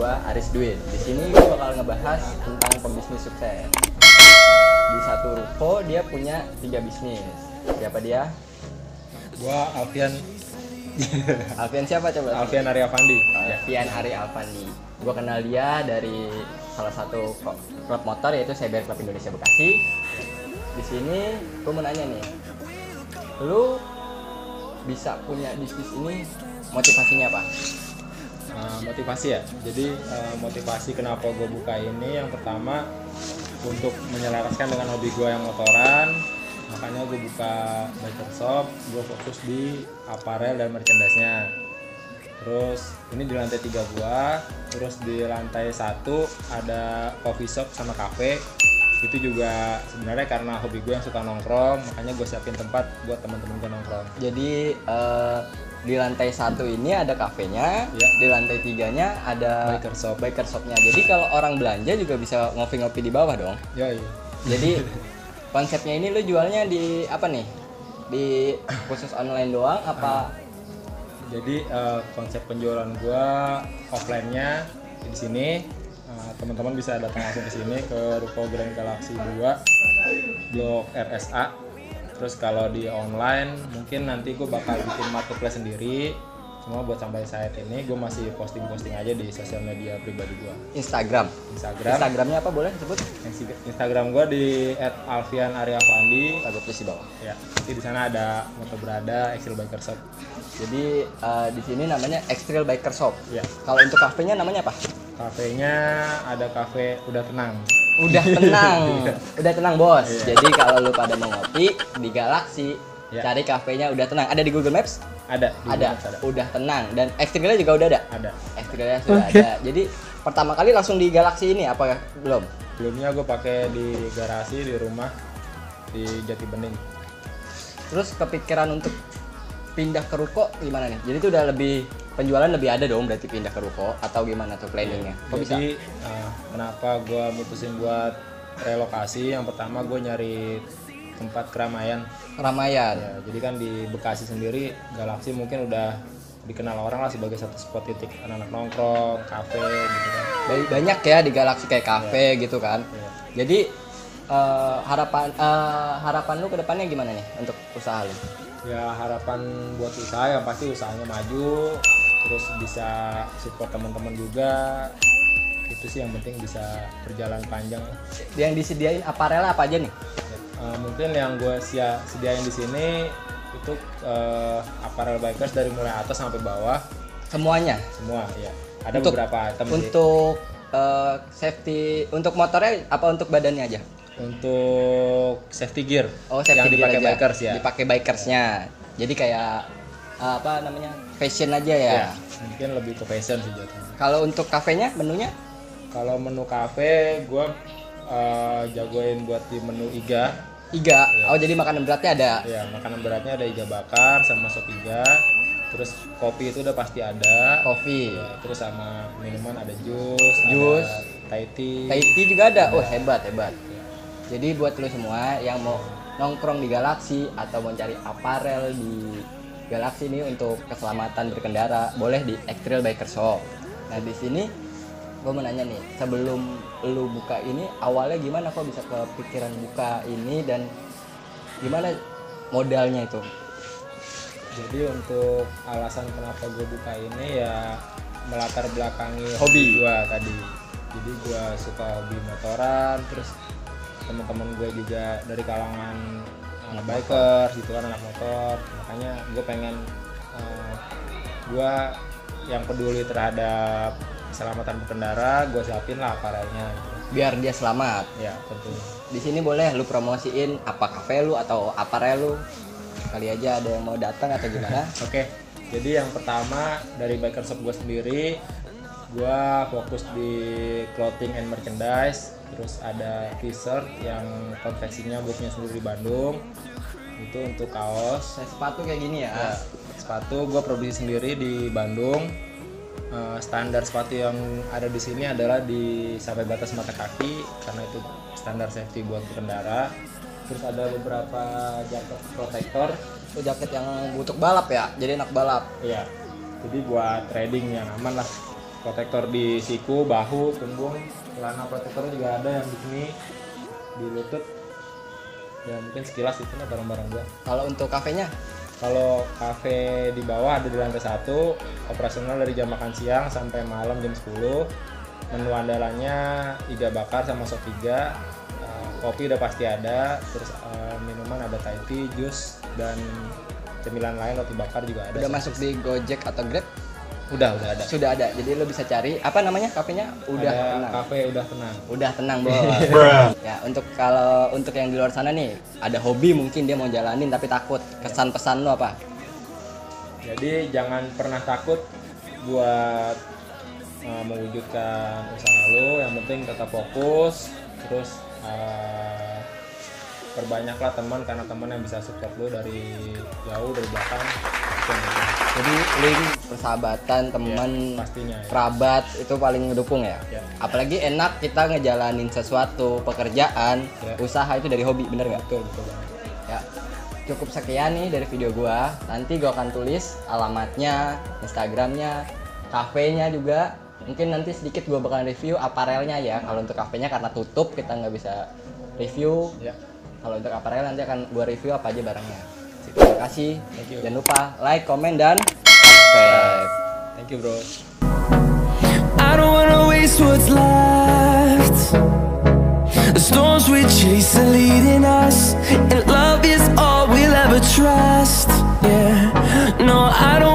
gua Aris Dwin. Di sini gua bakal ngebahas tentang pembisnis sukses. Di satu ruko dia punya tiga bisnis. Siapa dia? Gua Alfian Alfian siapa coba? Alfian Arya Fandi. Alfian Ari Alfandi. Gua kenal dia dari salah satu klub motor yaitu Cyber Club Indonesia Bekasi. Di sini gua mau nanya nih. Lu bisa punya bisnis ini motivasinya apa? Uh, motivasi ya. Jadi uh, motivasi kenapa gue buka ini yang pertama untuk menyelaraskan dengan hobi gue yang motoran. Makanya gue buka biker shop. Gue fokus di aparel dan merchandise-nya. Terus ini di lantai tiga gua, terus di lantai satu ada coffee shop sama cafe. Itu juga sebenarnya karena hobi gue yang suka nongkrong, makanya gue siapin tempat buat teman-teman gue nongkrong. Jadi eh, di lantai satu ini ada kafenya, Ya. di lantai tiganya ada Biker shop. biker shopnya. Jadi kalau orang belanja juga bisa ngopi-ngopi di bawah dong. Yoi. Jadi konsepnya ini lu jualnya di apa nih? Di khusus online doang apa? Jadi eh, konsep penjualan gua offline-nya di sini teman-teman bisa datang langsung ke sini ke Ruko Grand Galaxy 2 Blok RSA. Terus kalau di online mungkin nanti gue bakal bikin marketplace sendiri. Cuma buat sampai saat ini gue masih posting-posting aja di sosial media pribadi gue. Instagram. Instagram. Instagramnya apa boleh sebut? Instagram gue di @alfianaryafandi. Tulis di bawah. Ya, nanti di sana ada moto berada, Excel Biker Shop. Jadi eh, di sini namanya Extrail Biker Shop. Ya, Kalau untuk kafenya namanya apa? Kafenya ada kafe udah tenang. Udah tenang, udah tenang bos. Iya. Jadi kalau lu pada mau ngopi di Galaxy, Ya. cari kafenya udah tenang. Ada di Google Maps? Ada. di ada. Google Maps ada. Udah tenang. Dan ekstrilnya juga udah ada. Ada. Ekstrilnya sudah ada. Jadi pertama kali langsung di Galaxy ini apa belum? Sebelumnya gue pakai di garasi di rumah di Jati Bening. Terus kepikiran untuk pindah ke ruko gimana nih? Jadi itu udah lebih penjualan lebih ada dong berarti pindah ke ruko atau gimana tuh planningnya? Kok bisa? Jadi eh, kenapa gue mutusin buat relokasi? Yang pertama gue nyari tempat keramaian. Keramaian. Ya, jadi kan di Bekasi sendiri Galaxy mungkin udah dikenal orang lah sebagai satu spot titik anak-anak nongkrong, kafe gitu kan. Ba- Banyak ya di Galaxy kayak kafe gitu kan. Ya. Jadi eh, harapan eh, harapan lu ke depannya gimana nih untuk usaha lu? Ya harapan buat usaha yang pasti usahanya maju, terus bisa support teman-teman juga. Itu sih yang penting bisa berjalan panjang. Yang disediain aparel apa aja nih? Uh, mungkin yang gue sia sediain di sini itu uh, apparel bikers dari mulai atas sampai bawah Semuanya. semua ya ada Untuk- beberapa item sih Untuk eh, safety untuk motornya apa untuk badannya aja? untuk safety gear Oh, safety yang gear dipakai aja. bikers ya Dipakai bikersnya. Jadi kayak eh, apa namanya? Fashion aja ya. Ya, mungkin lebih ke fashion sih jatuhnya Kalau untuk kafenya menunya kalau menu cafe gue uh, jagoin buat di menu iga iga. Oh, jadi makanan beratnya ada. ya makanan beratnya ada iga bakar sama sop iga terus kopi itu udah pasti ada Coffee. Ya, terus sama minuman ada jus, Jus. Thai tea. Thai tea juga ada. Oh, hebat, hebat. Jadi buat lo semua yang mau nongkrong di Galaxy atau mau cari aparel di Galaxy ini untuk keselamatan berkendara, boleh di Extrail Biker Shop. Nah, di sini gue mau nanya nih, sebelum lu buka ini awalnya gimana kok bisa kepikiran buka ini dan gimana modalnya itu? Jadi untuk alasan kenapa gue buka ini ya melatar belakangi Hobi. gue tadi. Jadi gue suka hobi motoran, terus teman-teman gue juga dari kalangan anak bikers gitu kan anak motor. Makanya gue pengen eh, gue yang peduli terhadap keselamatan berkendara, gue siapin lah aparelnya. Gitu. Biar dia selamat. Ya tentu. Di sini boleh lu promosiin apa kafe lu atau aparel lu. Kali aja ada yang mau datang atau gimana? Oke, jadi yang pertama dari biker shop gue sendiri, gue fokus di clothing and merchandise. Terus ada t-shirt yang konversinya gue punya sendiri di Bandung. Itu untuk kaos. Saya sepatu kayak gini ya. Ya, sepatu gue produksi sendiri di Bandung. Eh, standar sepatu yang ada di sini adalah di sampai batas mata kaki karena itu standar safety buat berkendara. Terus ada beberapa jaket protektor Itu jaket yang untuk balap ya, jadi enak balap. Iya. Jadi buat trading yang aman lah. Protektor di siku bahu punggung. Celana protektor juga ada yang di sini di lutut. Ya mungkin sekilas itu lah barang-barang gua. Kalau untuk kafenya? Kalau kafe di bawah ada di lantai satu operasional dari jam makan siang sampai malam jam 10 menu andalannya iga bakar sama sop iga. Eh, kopi udah pasti ada terus eh, minuman ada Thai tea, jus dan cemilan lain roti bakar juga ada udah masuk di Gojek atau Grab udah udah ada sudah ada. Jadi lo bisa cari apa namanya kafenya? Udah ada tenang. kafe udah tenang Udah tenang, Bos. ya, untuk kalau untuk yang di luar sana nih, ada hobi mungkin dia mau jalanin tapi takut. Kesan pesan lo apa? Jadi jangan pernah takut buat uh, mewujudkan usaha lo. Yang penting tetap fokus, terus uh, perbanyaklah teman karena teman yang bisa support lo dari jauh dari belakang. Jadi link persahabatan, teman, pastinya. Ya. kerabat itu paling ngedukung ya. Ya. Apalagi enak kita ngejalanin sesuatu pekerjaan, Ya. usaha itu dari hobi, bener nggak? Betul betul. Ya. Cukup sekian nih dari video gua. Nanti gua akan tulis alamatnya, Instagramnya, kafenya juga. Mungkin nanti sedikit gua bakalan review aparelnya ya. Kalau untuk kafenya karena tutup kita nggak bisa review. Ya. Kalau untuk aparel nanti akan gua review apa aja barangnya. kasih. Thank you. Jangan lupa like, comment dan subscribe. Thank you, bro. I don't wanna waste what's left. The storms we chase are leading us, and love is all we'll ever trust. Yeah, no, I don't.